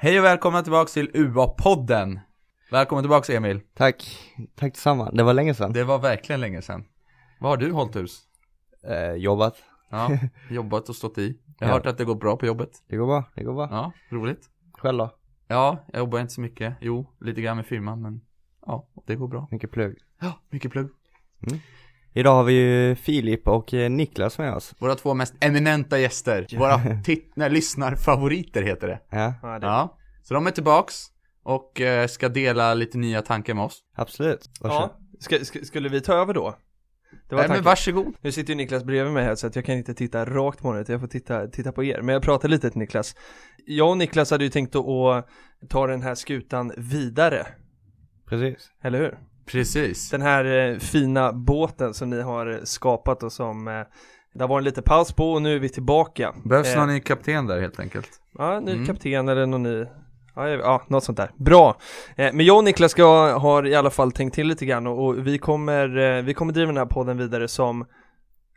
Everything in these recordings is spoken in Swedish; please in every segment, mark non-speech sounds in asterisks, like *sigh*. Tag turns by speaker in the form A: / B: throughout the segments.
A: Hej och välkomna tillbaks till UA-podden. Välkommen tillbaks Emil.
B: Tack, tack detsamma. Det var länge sedan.
A: Det var verkligen länge sedan. Vad har du hållit hus?
B: Eh, jobbat.
A: Ja, *laughs* jobbat och stått i. Jag har
B: Ja.
A: hört att det går bra på jobbet.
B: Det går bra, det går bra.
A: Ja, roligt.
B: Själv då?
A: Ja, jag jobbar inte så mycket. Jo, lite grann med firman, men ja, det går bra.
B: Mycket plugg.
A: Ja, mycket plugg.
B: Idag har vi ju Filip och eh, Niklas med oss.
A: Våra två mest eminenta gäster. Våra *laughs* titt- nej, lyssnarfavoriter heter det.
B: Ja,
C: Ja, det,
A: Ja, så de är tillbaks och eh, ska dela lite nya tankar med oss.
B: absolut. Varsågod.
C: ja. Ska, ska, skulle vi ta över då? Det var
A: Nej, men varsågod.
C: Nu sitter ju Niklas bredvid mig här så att jag kan inte titta rakt på honom jag får titta, titta på er. Men jag pratar lite till Niklas. Jag och Niklas hade ju tänkt att, att ta den här skutan vidare,
B: Precis.
C: eller hur?
A: Precis.
C: Den här eh, fina båten som ni har skapat och som eh, det har varit lite paus på och nu är vi tillbaka.
A: Behövs
C: Eh,
A: någon ny kapten där helt enkelt.
C: Ja, ny
A: Mm.
C: kapten eller någon ny Ja, något sånt där. Bra! Eh, men jag och Niklas ska, har i alla fall tänkt till lite grann och, och vi, kommer, eh, vi kommer driva den här podden vidare som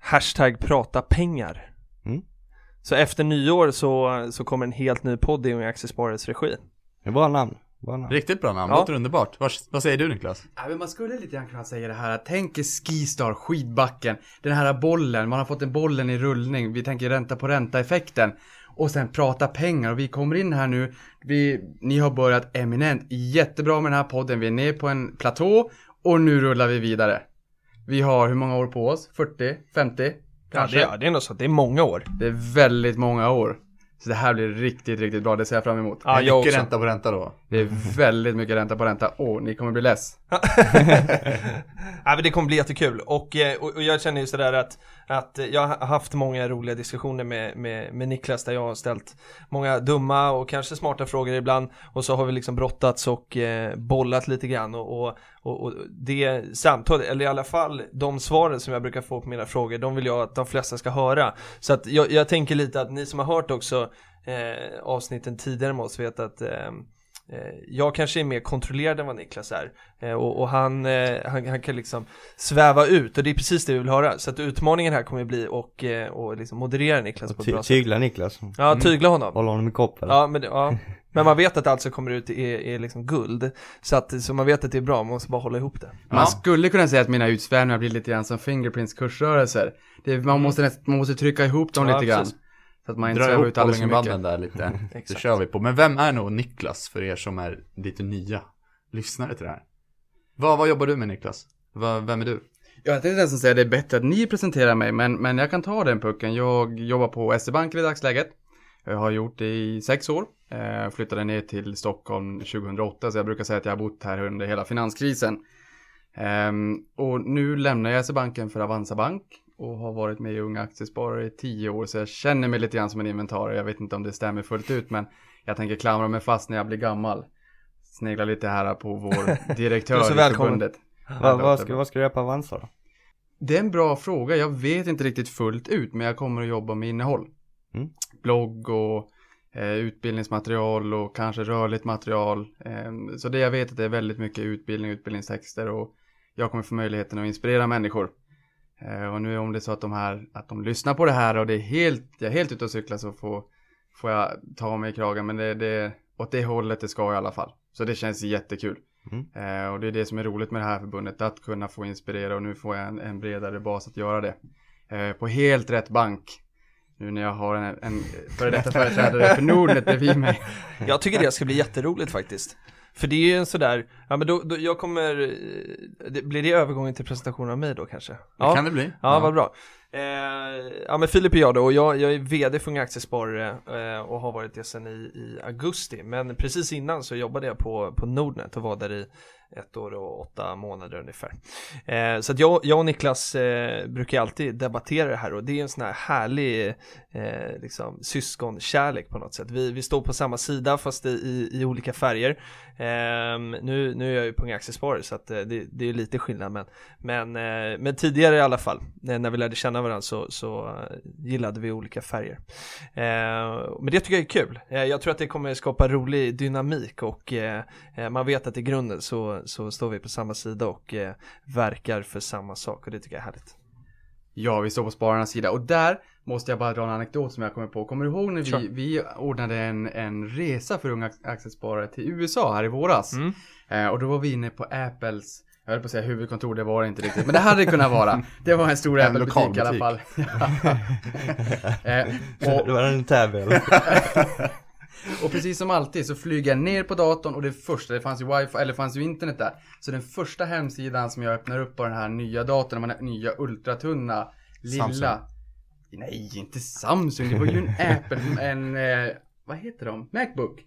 C: Hashtag prata pengar.
B: Mm.
C: Så efter nyår så, så kommer en helt ny podd i Unga Aktiesparares regi.
B: Det är bra namn. Bra namn.
A: Riktigt bra namn,
C: Ja.
A: låter underbart. Vad, vad säger du Niklas?
D: Ja, men man skulle lite grann kunna säga det här att tänk er Skistar, skidbacken, den här bollen, man har fått en bollen i rullning, vi tänker ränta på ränta effekten. Och sen prata pengar och vi kommer in här nu, vi, ni har börjat eminent, jättebra med den här podden, vi är ner på en platå och nu rullar vi vidare. Vi har hur många år på oss? 40? 50?
C: Ja,
D: Kanske?
C: det, ja, det är nog så, det är många år.
D: Det är väldigt många år. Så det här blir riktigt, riktigt bra, det ser jag fram emot.
C: Ja, jag
A: mycket
C: också.
A: ränta på ränta då.
D: Det är väldigt mycket ränta på ränta. Åh, ni kommer bli less. *laughs*
C: Ja, men det kommer bli jättekul och, eh, och, och jag känner ju sådär att, att jag har haft många roliga diskussioner med, med, med Niklas där jag har ställt många dumma och kanske smarta frågor ibland och så har vi liksom brottats och eh, bollat lite grann och, och, och, och det samtalet, eller i alla fall de svaren som jag brukar få på mina frågor, de vill jag att de flesta ska höra. Så att jag, jag tänker lite att ni som har hört också eh, avsnitten tidigare med oss vet att eh, jag kanske är mer kontrollerad än vad Niklas är eh, och, och han, eh, han, han kan liksom sväva ut och det är precis det vi vill höra så att utmaningen här kommer bli och, eh, och liksom moderera Niklas på ett bra sätt
B: tygla Niklas.
C: Ja, tygla honom
B: Hålla honom i koppen.
C: Ja men, ja, *laughs* men man vet att allt som kommer ut är, är liksom guld så att så man vet att det är bra, man måste bara hålla ihop det
D: Man
A: Ja.
D: skulle kunna säga att mina utsvävningar blir lite grann som Fingerprints kursrörelser. Det, man, måste, man måste trycka ihop dem
C: Ja,
D: lite grann.
C: precis.
D: Så att man inte svävar ut alldeles för mycket.
A: där lite. *laughs* Det kör vi på. Men vem är nog Niklas för er som är lite nya lyssnare till det här? Vad, vad jobbar du med Niklas? Vad, vem är du?
D: Ja, Jag tänkte nästan säga att det är bättre att ni presenterar mig, men, men jag kan ta den pucken. Jag jobbar på SE-banken i dagsläget. Jag har gjort det i sex år. Eh, flyttade ner till Stockholm 2008, så jag brukar säga att jag har bott här under hela finanskrisen. Ehm, och nu lämnar jag SE-banken för Avanza Bank och har varit med i Unga Aktiesparare i tio år, så jag känner mig lite grann som en inventarie. Jag vet inte om det stämmer fullt ut, men jag tänker klamra mig fast när jag blir gammal. Snegla lite här på vår direktör *laughs*
C: Du är så
D: i förbundet.
B: vad, vad, ska, vad ska du göra på Avanza då?
D: Det är en bra fråga. Jag vet inte riktigt fullt ut, men jag kommer att jobba med innehåll.
B: Mm.
D: Blogg och eh, utbildningsmaterial och kanske rörligt material. Eh, så det jag vet är att det är väldigt mycket utbildning, utbildningstexter och jag kommer få möjligheten att inspirera människor. Eh, och nu om det är så att de här, att de lyssnar på det här och det är helt, jag är helt ute och cyklar så får, får jag ta mig i kragen. Men det, det, åt det hållet det ska i alla fall. Så det känns jättekul.
B: Mm.
D: Eh, och det är det som är roligt med det här förbundet, att kunna få inspirera och nu får jag en, en bredare bas att göra det. Eh, på helt rätt bank. Nu när jag har en, en före detta företrädare för Nordnet bredvid mig. *laughs*
C: Jag tycker det ska bli jätteroligt faktiskt För det är ju en sådär, ja men då, då jag kommer, eh, det, blir det övergången till presentation av mig då kanske?
A: Det
C: Ja,
A: kan det bli.
C: ja, vad bra eh, Ja men Filip är jag då och jag, jag är vd för Unga Aktiesparare eh, och har varit det sedan i, i augusti Men precis innan så jobbade jag på, på Nordnet och var där i ett år och åtta månader ungefär. Eh, så att jag, jag och Niklas eh, brukar alltid debattera det här och det är en sån här härlig eh, liksom, syskonkärlek på något sätt. Vi, vi står på samma sida fast i, i, i olika färger. Um, nu, nu är jag ju på Aktiesparare så att uh, det, det är lite skillnad men, men, uh, men tidigare i alla fall när vi lärde känna varandra så, så uh, gillade vi olika färger. Ehm, men det tycker jag är kul. Jag tror att det kommer skapa rolig dynamik och man vet att i grunden så, så står vi på samma sida och verkar för samma sak och det tycker jag är härligt.
D: Ja, vi står på spararnas sida och där måste jag bara dra en anekdot som jag kommer på. Kommer du ihåg när vi,
C: Sure.
D: vi ordnade en, en resa för unga aktiesparare till USA här i våras?
C: Mm.
D: Eh, och då var vi inne på Apples, jag höll på att säga huvudkontor, det var det inte riktigt, men det hade det kunnat vara. *laughs* Det var en stor
A: En
D: Apple-butik i alla fall. *laughs* *laughs* eh, och,
B: Det var en tävling.
D: Och precis som alltid så flyger jag ner på datorn och det första, det fanns ju wifi, eller fanns ju internet där. Så den första hemsidan som jag öppnar upp på den här nya datorn, den här nya ultratunna, lilla.
A: Samsung.
D: Nej, inte Samsung, det var ju en *laughs* Apple, en, eh, vad heter de? Macbook.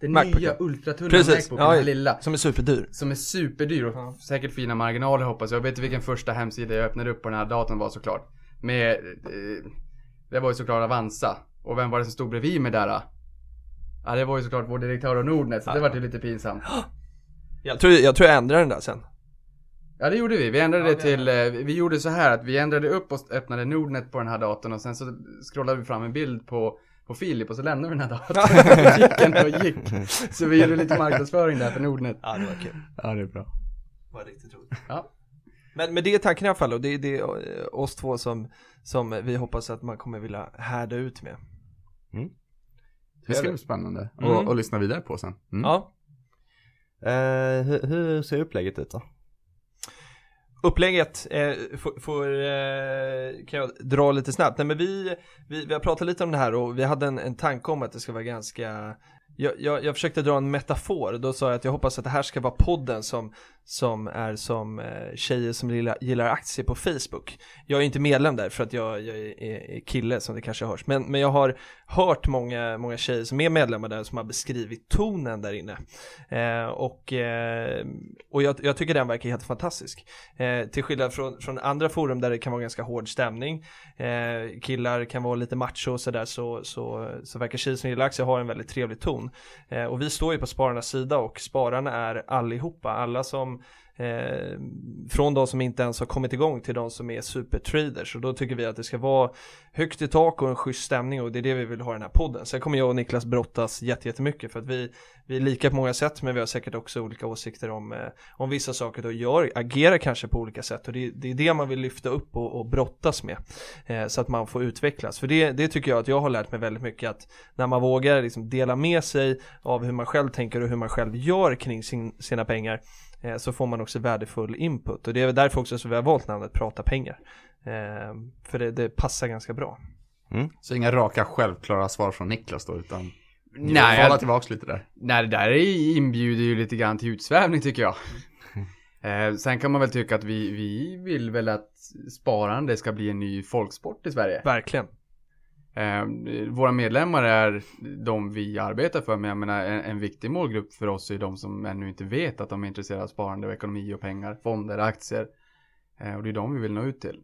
D: Den
C: Macbook,
D: nya ultratunna
C: Precis,
D: Macbooken,
C: ja,
D: den lilla.
C: som är superdyr.
D: Som är superdyr och
C: Ja.
D: säkert fina marginaler hoppas jag. Jag vet inte vilken första hemsida jag öppnade upp på den här datorn var såklart. Med, eh, det var ju såklart Avanza. Och vem var det som stod bredvid mig där? Ja det var ju såklart vår direktör av Nordnet, så det var ju lite pinsamt. *gasps*
C: Jag tror jag, tror jag ändrar den där sen.
D: Ja det gjorde vi, vi ändrade
C: Ja,
D: det till, eh, vi gjorde så här att vi ändrade upp och öppnade Nordnet på den här datorn och sen så scrollade vi fram en bild på på Filip och så lämnade vi den här datorn butiken *laughs* och gick. Så vi gjorde lite marknadsföring där för Nordnet.
C: Ja, det var kul.
A: Ja, det är bra.
C: Det var riktigt roligt.
D: Ja.
C: Men, men det är tanken i alla fall och det är det eh, oss två som, som vi hoppas att man kommer vilja härda ut med.
A: Det ska bli spännande
C: Mm.
A: och, och lyssna vidare på sen. Mm.
C: Ja,
B: Eh, hur, hur ser upplägget ut då?
C: upplägget eh, får, får eh, kan jag dra lite snabbt. Nej men vi, vi, vi har pratat lite om det här och vi hade en, en tanke om att det ska vara ganska jag, jag, jag försökte dra en metafor, då sa jag att jag hoppas att det här ska vara podden som, som är som eh, tjejer som gillar, gillar aktier på Facebook. Jag är inte medlem där för att jag, jag är, är kille som det kanske hörs, men, men jag har hört många, många tjejer som är medlemmar där som har beskrivit tonen där inne. Eh, och eh, och jag, jag tycker den verkar helt fantastisk. Eh, till skillnad från, från andra forum där det kan vara ganska hård stämning, eh, killar kan vara lite macho och sådär, så, så, så verkar tjejer som gillar aktier ha en väldigt trevlig ton. Eh, och vi står ju på spararnas sida och spararna är allihopa, alla som Eh, från de som inte ens har kommit igång till de som är supertraders och då tycker vi att det ska vara högt i tak och en schysst stämning och det är det vi vill ha i den här podden. Sen kommer jag och Niklas brottas jättemycket för att vi, vi är lika på många sätt men vi har säkert också olika åsikter om, eh, om vissa saker och gör, agerar kanske på olika sätt och det, det är det man vill lyfta upp och, och brottas med eh, så att man får utvecklas. För det, det tycker jag att jag har lärt mig väldigt mycket att när man vågar liksom dela med sig av hur man själv tänker och hur man själv gör kring sin, sina pengar eh, så får man också värdefull input och det är därför också som vi har valt namnet Prata pengar. Eh, för det, det passar ganska bra.
A: Så inga raka självklara svar från Niklas då, utan
D: Nej, jag-
A: tillbaks lite där.
D: Nej, det där är- inbjuder ju lite grann till utsvävning tycker jag. *laughs* Eh, sen kan man väl tycka att vi, vi vill väl att sparande ska bli en ny folksport i Sverige.
C: Verkligen.
D: Eh, våra medlemmar är de vi arbetar för, men jag menar en, en viktig målgrupp för oss är de som ännu inte vet att de är intresserade av sparande och ekonomi och pengar, fonder, aktier. Eh, och det är de vi vill nå ut till.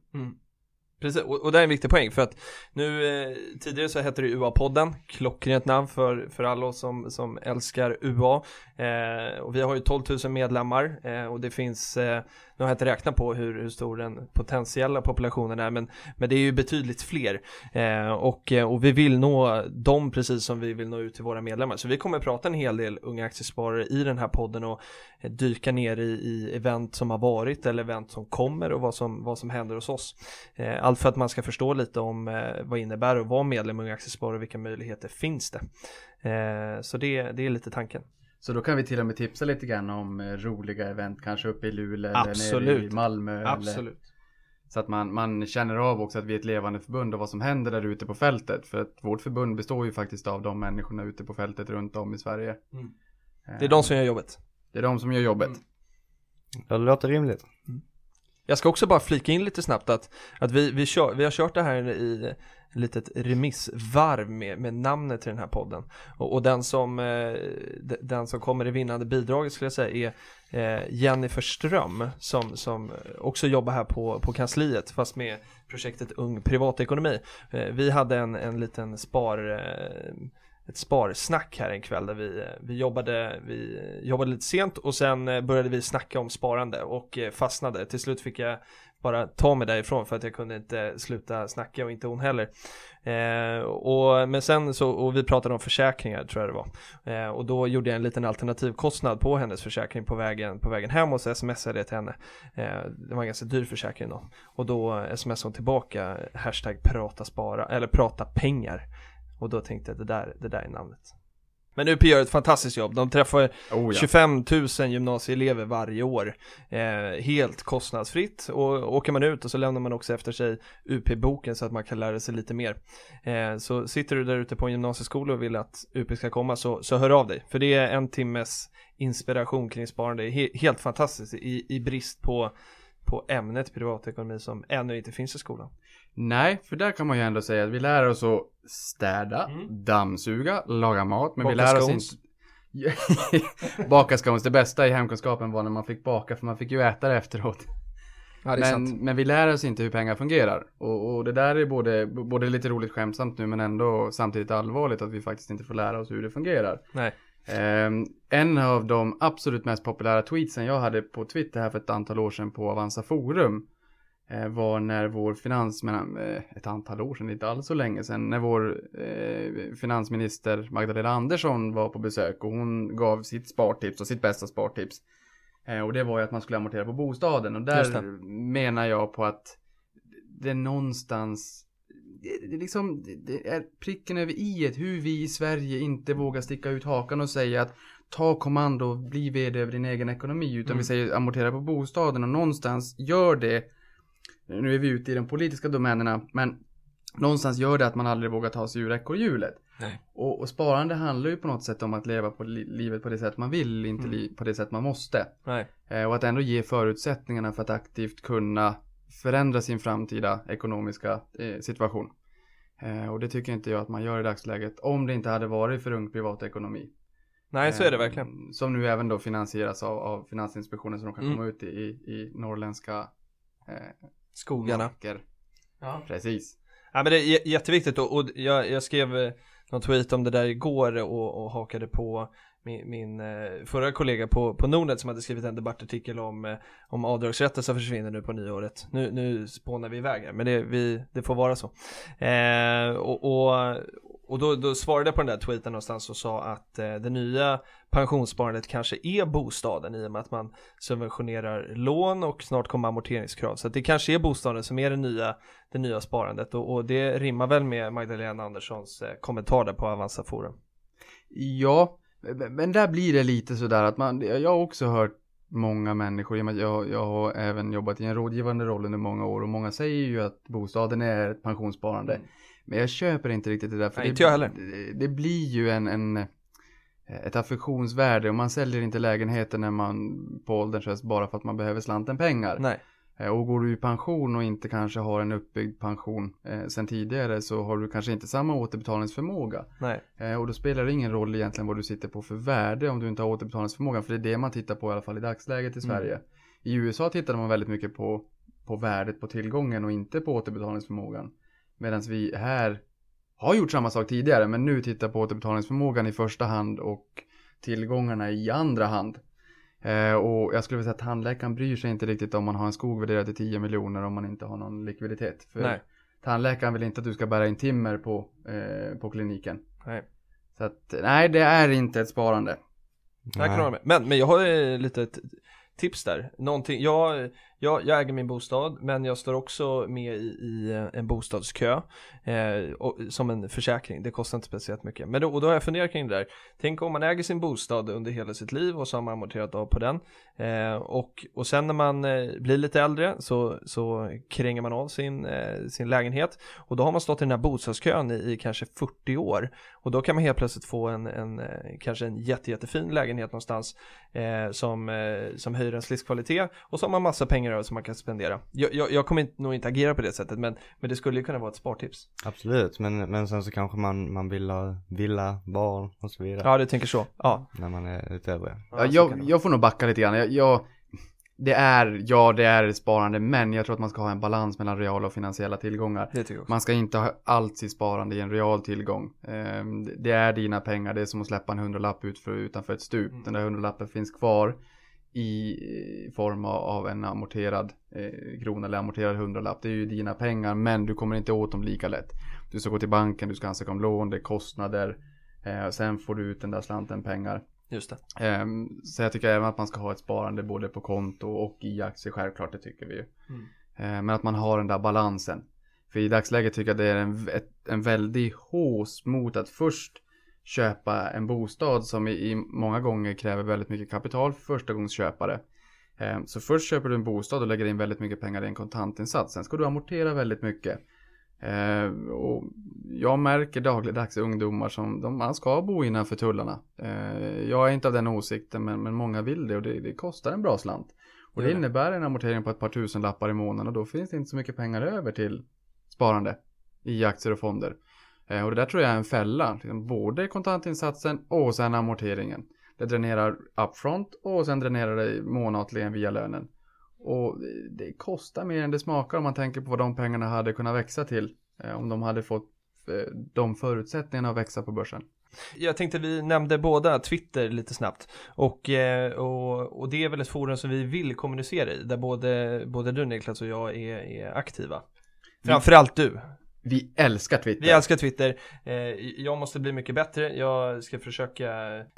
C: Precis, och, och det är en viktig poäng för att nu eh, tidigare så hette det UA-podden, klockrent namn för, för alla oss som, som älskar UA. Eh, och vi har ju 12 000 medlemmar eh, och det finns, eh, nu har jag inte räknat på hur, hur stor den potentiella populationen är men, men det är ju betydligt fler. Eh, och, eh, och vi vill nå dem precis som vi vill nå ut till våra medlemmar. Så vi kommer prata en hel del unga aktiesparare i den här podden och eh, dyka ner i, i event som har varit eller event som kommer och vad som, vad som händer hos oss. Eh, allt för att man ska förstå lite om eh, vad innebär att vara medlem i Unga Aktiesparare och vilka möjligheter finns det. Eh, Så det, det är lite tanken.
D: Så då kan vi till och med tipsa lite grann om eh, roliga event, kanske uppe i Luleå eller nere
C: Absolut.
D: i Malmö. Eller, så att man, man känner av också att vi är ett levande förbund och vad som händer där ute på fältet. För att vårt förbund består ju faktiskt av de människorna ute på fältet runt om i Sverige.
C: Mm.
D: Eh,
C: Det är de som gör jobbet.
D: det är de som gör jobbet.
C: Mm.
B: Ja, det låter rimligt.
C: Jag ska också bara flika in lite snabbt att, att vi, vi, kör, vi har kört det här i ett litet remissvarv med, med namnet till den här podden. Och, och den, som, eh, den som kommer i vinnande bidraget skulle jag säga är eh, Jennifer Ström som, som också jobbar här på, på kansliet fast med projektet Ung Privatekonomi. Eh, vi hade en, en liten spar eh, ett sparsnack här en kväll där vi, eh, vi, jobbade, vi jobbade lite sent och sen eh, började vi snacka om sparande och eh, fastnade. Till slut fick jag bara ta mig därifrån för att jag kunde inte sluta snacka och inte hon heller. Eh, och, men sen så, och vi pratade om försäkringar tror jag det var. Eh, och då gjorde jag en liten alternativkostnad på hennes försäkring på vägen, på vägen hem och så smsade jag till henne. Eh, det var en ganska dyr försäkring då. Och då smsade hon tillbaka hashtag prata spara, eller prata pengar. Och då tänkte jag det där, det där är namnet. Men UP gör ett fantastiskt jobb. De träffar
D: Oh, ja.
C: 25 000 gymnasieelever varje år. Eh, helt kostnadsfritt. Och åker man ut och så lämnar man också efter sig UP-boken så att man kan lära sig lite mer. Eh, så sitter du där ute på en gymnasieskola och vill att UP ska komma så, så hör av dig. För det är en timmes inspiration kring sparande. Det är he helt fantastiskt i, i brist på, på ämnet privatekonomi som ännu inte finns i skolan.
D: Nej, för där kan man ju ändå säga att vi lär oss att städa,
C: Mm.
D: dammsuga, laga mat. Men vi
C: Baka
D: lär oss inte... *laughs* baka scones. Det bästa i hemkunskapen var när man fick baka för man fick ju äta det efteråt.
C: Ja, det
D: Men, men vi lär oss inte hur pengar fungerar. Och, och det där är både, både lite roligt skämtsamt nu men ändå samtidigt allvarligt att vi faktiskt inte får lära oss hur det fungerar.
C: Nej.
D: Ehm, en av de absolut mest populära tweetsen jag hade på Twitter här för ett antal år sedan på Avanza Forum var när vår finans, men, eh, ett antal år sedan, inte alls så länge sedan, när vår eh, finansminister Magdalena Andersson var på besök och hon gav sitt spartips och sitt bästa spartips. Eh, och det var ju att man skulle amortera på bostaden och där menar jag på att det någonstans det, liksom, det- är pricken över i hur vi i Sverige inte vågar sticka ut hakan och säga att ta kommando och bli vd över din egen ekonomi utan
C: Mm.
D: vi säger amortera på bostaden och någonstans gör det nu är vi ute i de politiska domänerna men någonstans gör det att man aldrig vågar ta sig ur ekorrhjulet. Och, och sparande handlar ju på något sätt om att leva på li- livet på det sätt man vill, inte
C: Mm.
D: på det sätt man måste. Eh, och att ändå ge förutsättningarna för att aktivt kunna förändra sin framtida ekonomiska eh, situation. Eh, och det tycker inte jag att man gör i dagsläget om det inte hade varit för ung privatekonomi.
C: Nej, så är det
D: Eh,
C: verkligen.
D: Som nu även då finansieras av, av Finansinspektionen så de kan
C: Mm.
D: komma ut i, i, i norrländska eh,
C: Skogarna. Ja.
D: Precis.
C: Ja men det är jätteviktigt och, och jag, jag skrev eh, någon tweet om det där igår och, och hakade på min, min eh, förra kollega på, på Nordnet som hade skrivit en debattartikel om, eh, om avdragsrätten som försvinner nu på nyåret. Nu, nu spånar vi iväg här men det, vi, det får vara så. Eh, och och, och då, då svarade jag på den där tweeten någonstans och sa att eh, det nya pensionssparandet kanske är bostaden i och med att man subventionerar lån och snart kommer amorteringskrav. Så det kanske är bostaden som är det nya, det nya sparandet och, och det rimmar väl med Magdalena Anderssons eh, kommentar där på Avanza Forum.
D: Ja, men- där blir det lite sådär att man, jag har också hört många människor, jag, jag har även jobbat i en rådgivande roll under många år och många säger ju att bostaden är ett pensionssparande.
C: Mm.
D: Men jag köper inte riktigt det där. För
C: Nej,
D: det,
C: inte jag heller.
D: Det, det blir ju en, en, ett affektionsvärde och man säljer inte lägenheten när man på ålderns höst bara för att man behöver slanten pengar.
C: Nej,
D: Eh, Och går du i pension och inte kanske har en uppbyggd pension eh, sen tidigare så har du kanske inte samma återbetalningsförmåga.
C: nej,
D: Eh, och då spelar det ingen roll egentligen vad du sitter på för värde om du inte har återbetalningsförmågan. För det är det man tittar på i alla fall i dagsläget i
C: Mm.
D: Sverige. I USA tittade man väldigt mycket på, på värdet på tillgången och inte på återbetalningsförmågan. Medan vi här har gjort samma sak tidigare men nu tittar på återbetalningsförmågan i första hand och tillgångarna i andra hand. Eh, och jag skulle vilja säga att tandläkaren bryr sig inte riktigt om man har en skog värderad till 10 miljoner om man inte har någon likviditet. För
C: nej,
D: tandläkaren vill inte att du ska bära in timmer på, eh, på kliniken.
C: nej.
D: Så att, nej det är inte ett sparande.
B: Nej.
C: Men, men jag har eh, lite tips där. Någonting, jag, jag, jag äger min bostad men jag står också med i, i en bostadskö eh, och, som en försäkring. Det kostar inte speciellt mycket. Men då, och då har jag funderat kring det där. Tänk om man äger sin bostad under hela sitt liv och så har man amorterat av på den. Eh, och, och sen när man eh, blir lite äldre så, så kränger man av sin, eh, sin lägenhet och då har man stått i den här bostadskön i, i kanske 40 år och då kan man helt plötsligt få en, en eh, kanske en jätte, jättefin lägenhet någonstans eh, som, eh, som höjer ens livskvalitet och så har man massa pengar över som man kan spendera. Jag, jag, jag kommer inte, nog inte agera på det sättet men, men det skulle ju kunna vara ett spartips.
B: Absolut, men, men sen så kanske man, man vill ha villa, barn och så vidare.
C: Ja, du tänker så. Ja.
B: När man är äldre.
D: Ja, jag, jag får nog backa lite grann. Jag, jag, det är, ja det är sparande men jag tror att man ska ha en balans mellan reala och finansiella tillgångar.
C: Det tycker jag också.
D: Man ska inte ha allt sitt sparande i en real tillgång. Ehm, det är dina pengar, det är som att släppa en hundralapp ut för, utanför ett stup.
C: Mm.
D: Den där hundralappen finns kvar i form av, en amorterad eh, krona eller amorterad hundralapp. Det är ju dina pengar men du kommer inte åt dem lika lätt. Du ska gå till banken, du ska ansöka om lån, det är kostnader. Eh, sen får du ut den där slanten pengar.
C: Just det.
D: Ehm, så jag tycker även att man ska ha ett sparande både på konto och i aktier, självklart det tycker vi ju.
C: Mm.
D: Ehm, men att man har den där balansen. För i dagsläget tycker jag det är en, ett, en väldig hås mot att först köpa en bostad som i, många gånger kräver väldigt mycket kapital för förstagångsköpare. Ehm, så först köper du en bostad och lägger in väldigt mycket pengar i en kontantinsats. Sen ska du amortera väldigt mycket. Eh, och jag märker dagligdags ungdomar som de, man ska bo innanför tullarna. Eh, jag är inte av den åsikten men, men många vill det och det, det kostar en bra slant. Och det
C: det.
D: innebär en amortering på ett par tusen lappar i månaden och då finns det inte så mycket pengar över till sparande i aktier och fonder. Eh, och det där tror jag är en fälla. Liksom både kontantinsatsen och sen amorteringen. Det dränerar upfront och sen dränerar det månatligen via lönen. Och det kostar mer än det smakar om man tänker på vad de pengarna hade kunnat växa till. Eh, om de hade fått eh, de förutsättningarna att växa på börsen.
C: Jag tänkte vi nämnde båda Twitter lite snabbt och, och, och det är väl ett forum som vi vill kommunicera i där både, både du Niklas och jag är, är aktiva. Framförallt du.
D: Vi älskar Twitter.
C: Vi älskar Twitter. Eh, jag måste bli mycket bättre. Jag ska försöka,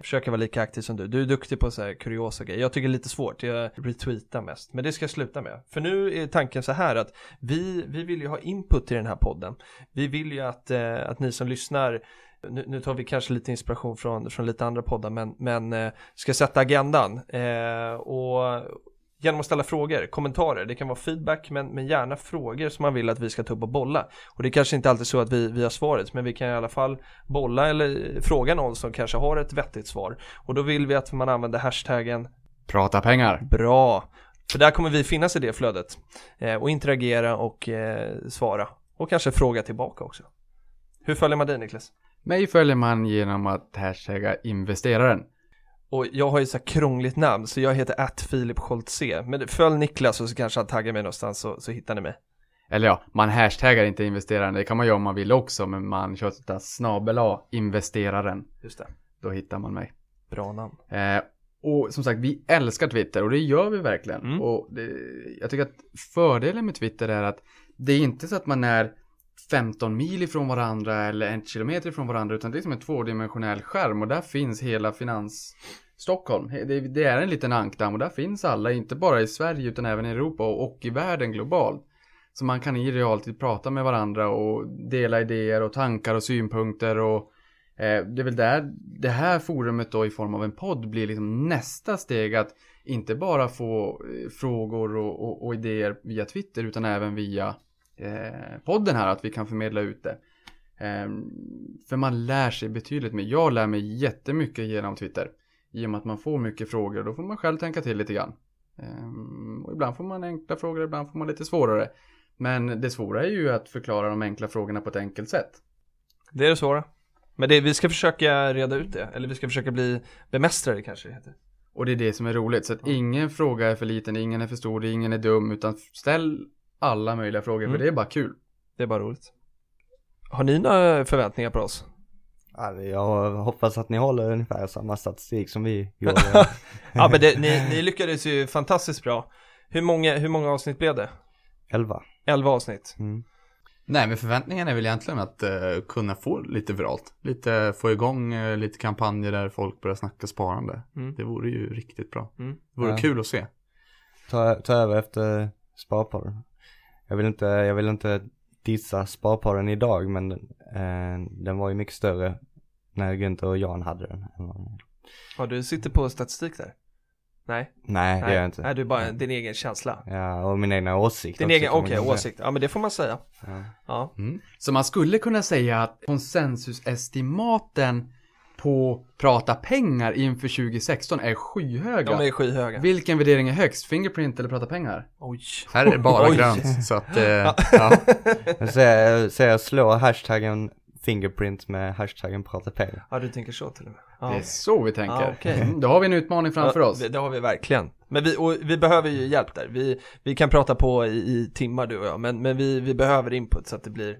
C: försöka vara lika aktiv som du. Du är duktig på så här kuriosa grejer. Jag tycker det är lite svårt. Jag retweetar mest. Men det ska jag sluta med. För nu är tanken så här att vi, vi vill ju ha input i den här podden. Vi vill ju att, eh, att ni som lyssnar nu, nu tar vi kanske lite inspiration från, från lite andra poddar men, men eh, ska sätta agendan eh, och genom att ställa frågor, kommentarer, det kan vara feedback men, men gärna frågor som man vill att vi ska ta upp och bolla. Och det är kanske inte alltid så att vi, vi har svaret men vi kan i alla fall bolla eller fråga någon som kanske har ett vettigt svar. Och då vill vi att man använder hashtaggen
D: Prata pengar.
C: bra. För där kommer vi finnas i det flödet eh, och interagera och eh, svara och kanske fråga tillbaka också. Hur följer man dig Niklas?
D: Mig följer man genom att hashtagga investeraren.
C: Och jag har ju så här krångligt namn så jag heter att Filip Scholtze. Men följ Niklas och så kanske han taggar mig någonstans så, så hittar ni mig.
D: Eller ja, man hashtaggar inte investeraren. Det kan man göra om man vill också. Men man kör sådär snabel A, investeraren.
C: Just det.
D: Då hittar man mig.
C: Bra namn.
D: Eh, och som sagt, vi älskar Twitter och det gör vi verkligen.
C: Mm.
D: Och det, jag tycker att fördelen med Twitter är att det är inte så att man är 15 mil ifrån varandra eller en kilometer ifrån varandra utan det är som en tvådimensionell skärm och där finns hela finans Stockholm. Det, det är en liten ankdamm och där finns alla, inte bara i Sverige utan även i Europa och, och i världen globalt. Så man kan i realtid prata med varandra och dela idéer och tankar och synpunkter och Eh, det är väl där det här forumet då i form av en podd blir liksom nästa steg att inte bara få eh, frågor och, och, och idéer via Twitter utan även via eh, podden här att vi kan förmedla ut det. Eh, för man lär sig betydligt mer. Jag lär mig jättemycket genom Twitter. I och med att man får mycket frågor då får man själv tänka till lite grann. Eh, och ibland får man enkla frågor, ibland får man lite svårare. Men det svåra är ju att förklara de enkla frågorna på ett enkelt sätt.
C: Det är det svåra. Men det, vi ska försöka reda ut det. Eller vi ska försöka bli bemästrare kanske det heter.
D: Och det är det som är roligt. Så att ingen fråga är för liten, ingen är för stor, ingen är dum. Utan ställ alla möjliga frågor
C: Mm.
D: för det är bara kul.
C: Det är bara roligt. Har ni några förväntningar på oss?
B: Ja, jag hoppas att ni håller ungefär samma statistik som vi gjorde. *laughs*
C: Ja men det, ni, ni lyckades ju fantastiskt bra. Hur många, hur många avsnitt blev det?
B: 11.
C: 11 avsnitt.
B: Mm.
A: Nej, men förväntningen är väl egentligen att eh, kunna få lite viralt. Lite, få igång eh, lite kampanjer där folk börjar snacka sparande.
C: Mm.
A: Det vore ju riktigt bra.
C: Mm.
A: Det vore
B: Ja.
A: kul att se.
B: Ta, ta över efter Sparpodden. Jag vill inte, jag vill inte dissa Sparpodden idag men eh, den var ju mycket större när Günther och Jan hade den.
C: Ja du sitter på statistik där? Nej?
B: Nej, det gör jag inte.
C: Nej, du är bara din egen känsla.
B: Ja, och min egna åsikt
C: Din
B: också,
C: egen, okej,
B: säga.
C: åsikt. Ja men det får man säga.
B: Ja.
C: Ja.
D: Så man skulle kunna säga att konsensusestimaten på prata pengar inför 2016 är skyhöga.
C: De är skyhöga.
D: Vilken värdering är högst? Fingerprint eller prata pengar?
C: Oj.
A: Här är det bara
C: Oj.
A: grönt. Så att, eh, *laughs* ja.
B: Jag säger, säger jag slår hashtaggen fingerprint med hashtaggen prata pengar.
C: Ja du tänker så till och med. Ja.
D: Det är så vi tänker.
C: Ja, okej.
D: Mm, Då har vi en utmaning framför
C: Ja,
D: oss.
C: Det, det har vi verkligen. Men vi, och vi behöver ju hjälp där. Vi, vi kan prata på i, i timmar du och jag, men, men vi, vi behöver input så att det blir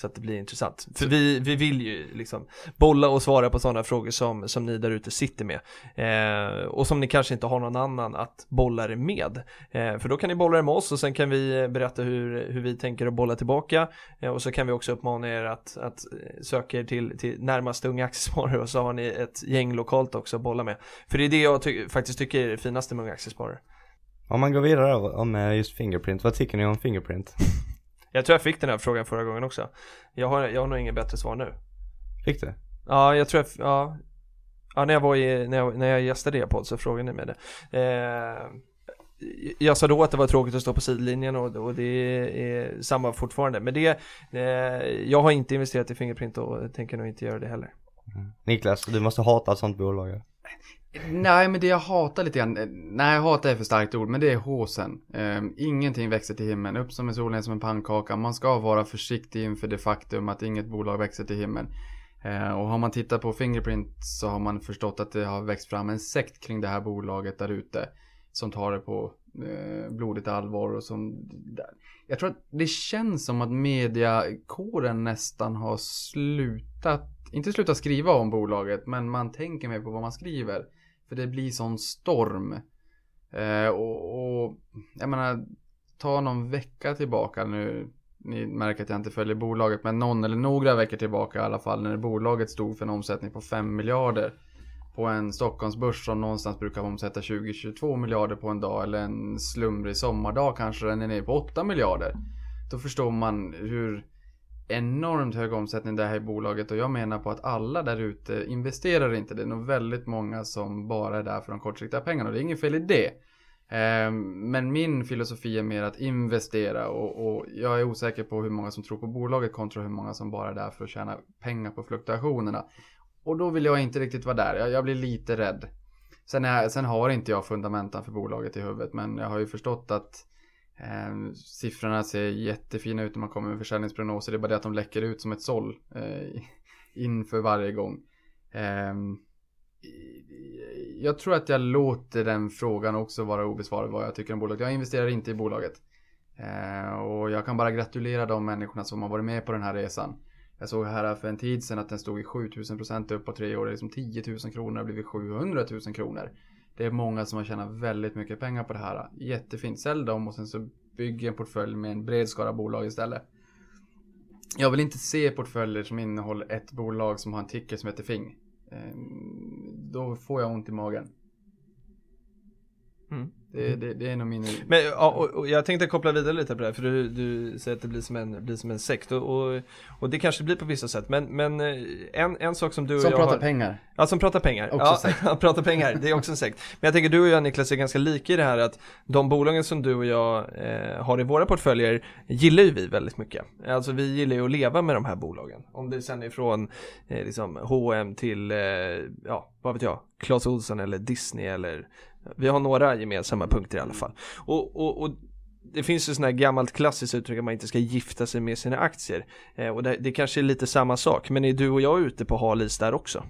C: Så att det blir intressant. För vi, vi vill ju liksom bolla och svara på sådana frågor som, som ni där ute sitter med. Eh, och som ni kanske inte har någon annan att bolla det med. Eh, för då kan ni bolla det med oss och sen kan vi berätta hur, hur vi tänker att bolla tillbaka. Eh, och så kan vi också uppmana er att, att söka er till, till närmaste Unga Aktiesparare och så har ni ett gäng lokalt också att bolla med. För det är det jag ty faktiskt tycker är det finaste med Unga Aktiesparare.
B: Om man går vidare om eh, just Fingerprint, vad tycker ni om Fingerprint? *laughs*
C: Jag tror jag fick den här frågan förra gången också. Jag har, jag har nog inget bättre svar nu.
B: Fick du?
C: Ja, jag tror jag, ja. Ja, när jag var i, när jag, när jag gästade er podd så frågade ni mig det. Eh, jag sa då att det var tråkigt att stå på sidlinjen och, och det är samma fortfarande. Men det, eh, jag har inte investerat i Fingerprint och tänker nog inte göra det heller.
B: Mm. Niklas, du måste hata ett sånt bolag.
D: Nej, men det jag hatar lite grann, eh, nej jag hatar är för starkt ord, men det är håsen. Um, ingenting växer till himlen, upp som en sol, ner som en pannkaka. Man ska vara försiktig inför det faktum att inget bolag växer till himlen. Uh, och har man tittat på Fingerprint så har man förstått att det har växt fram en sekt kring det här bolaget där ute. Som tar det på uh, blodigt allvar och som... Jag tror att det känns som att mediakåren nästan har slutat, inte slutat skriva om bolaget, men man tänker mer på vad man skriver. För det blir sån storm. Eh, och, och jag menar, ta någon vecka tillbaka nu. Ni märker att jag inte följer bolaget, men någon eller några veckor tillbaka i alla fall när bolaget stod för en omsättning på 5 miljarder på en Stockholmsbörs som någonstans brukar omsätta 20-22 miljarder på en dag eller en slumrig sommardag kanske den är nere på 8 miljarder. Då förstår man hur enormt hög omsättning det här i bolaget och jag menar på att alla där ute investerar inte. Det är nog väldigt många som bara är där för de kortsiktiga pengarna och det är inget fel i det. Ehm, men min filosofi är mer att investera och, och, jag är osäker på hur många som tror på bolaget kontra hur många som bara är där för att tjäna pengar på fluktuationerna. Och då vill jag inte riktigt vara där, jag, jag blir lite rädd. Sen, är, sen har inte jag fundamentan för bolaget i huvudet men jag har ju förstått att Eh, siffrorna ser jättefina ut när man kommer med försäljningsprognoser. Det är bara det att de läcker ut som ett såll eh, *laughs* inför varje gång. Eh, jag tror att jag låter den frågan också vara obesvarad vad jag tycker om bolaget. Jag investerar inte i bolaget. Ehm, och jag kan bara gratulera de människorna som har varit med på den här resan. Jag såg här för en tid sedan att den stod i 7000% upp på tre år. Det är liksom 10 000 kronor har blivit 700 000 kronor. Det är många som har tjänat väldigt mycket pengar på det här. Jättefint. Sälj dem och sen så bygg en portfölj med en bred skara bolag istället. Jag vill inte se portföljer som innehåller ett bolag som har en ticker som heter FING. Ehm, då får jag ont i magen. Mm. Det, det, det, är nog min...
C: Men ja, och, och, jag tänkte koppla vidare lite på det här, för du, du säger att det blir som en, blir som en sekt och, och, och det kanske blir på vissa sätt, men, men eh, en, en sak som du och
D: som
C: jag
D: pratar
C: har...
D: pengar.
C: Ja, som pratar pengar.
D: Också
C: ja,
D: sekt. *laughs*
C: pratar pengar, det är också en sekt. Men jag tänker du och jag Niklas är ganska lika i det här att de bolagen som du och jag eh, har i våra portföljer gillar ju vi väldigt mycket. Alltså vi gillar ju att leva med de här bolagen. Om det sen är från eh, liksom H&M till, eh, ja, vad vet jag, Clas Ohlson eller Disney eller vi har några gemensamma punkter i alla fall. Och, och, och det finns ju sådana här gammalt klassiskt uttryck att man inte ska gifta sig med sina aktier. Eh, och det, det kanske är lite samma sak, men är du och jag ute på hal is där också?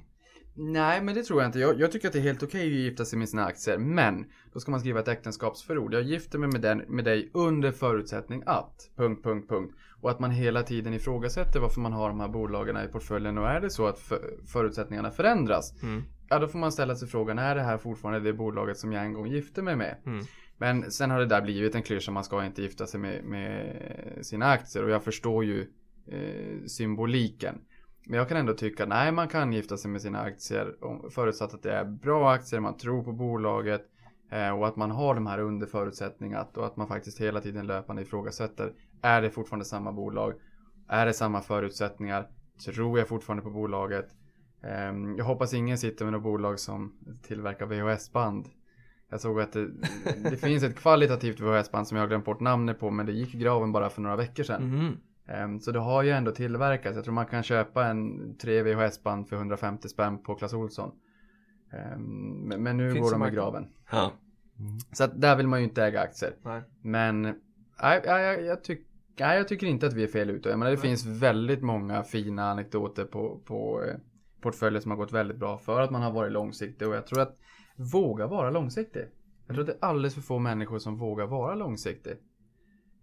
D: Nej, men det tror jag inte. Jag, jag tycker att det är helt okej att gifta sig med sina aktier, men då ska man skriva ett äktenskapsförord. Jag gifter mig med, den, med dig under förutsättning att... Punkt, punkt, punkt. Och att man hela tiden ifrågasätter varför man har de här bolagen i portföljen. Och är det så att för, förutsättningarna förändras, mm. Ja då får man ställa sig frågan, är det här fortfarande det bolaget som jag en gång gifte mig med? Mm. Men sen har det där blivit en klyscha, man ska inte gifta sig med, med sina aktier. Och jag förstår ju eh, symboliken. Men jag kan ändå tycka, nej man kan gifta sig med sina aktier förutsatt att det är bra aktier, man tror på bolaget eh, och att man har de här under förutsättning att och att man faktiskt hela tiden löpande ifrågasätter. Är det fortfarande samma bolag? Är det samma förutsättningar? Tror jag fortfarande på bolaget? Eh, jag hoppas ingen sitter med något bolag som tillverkar VHS-band. Jag såg att det, det *laughs* finns ett kvalitativt VHS-band som jag har glömt bort namnet på men det gick i graven bara för några veckor sedan. Mm. Ehm, så det har ju ändå tillverkats. Jag tror man kan köpa en 3 VHS-band för 150 spänn på Clas Ohlson. Ehm, men nu Finns går de i graven. Ja. Mm. Så att där vill man ju inte äga aktier. Nej. Men nej, jag, jag, tyck, nej, jag tycker inte att vi är fel ute. Jag menar, det nej. finns väldigt många fina anekdoter på, på eh, portföljer som har gått väldigt bra för att man har varit långsiktig. Och jag tror att våga vara långsiktig. Jag tror att det är alldeles för få människor som vågar vara långsiktig.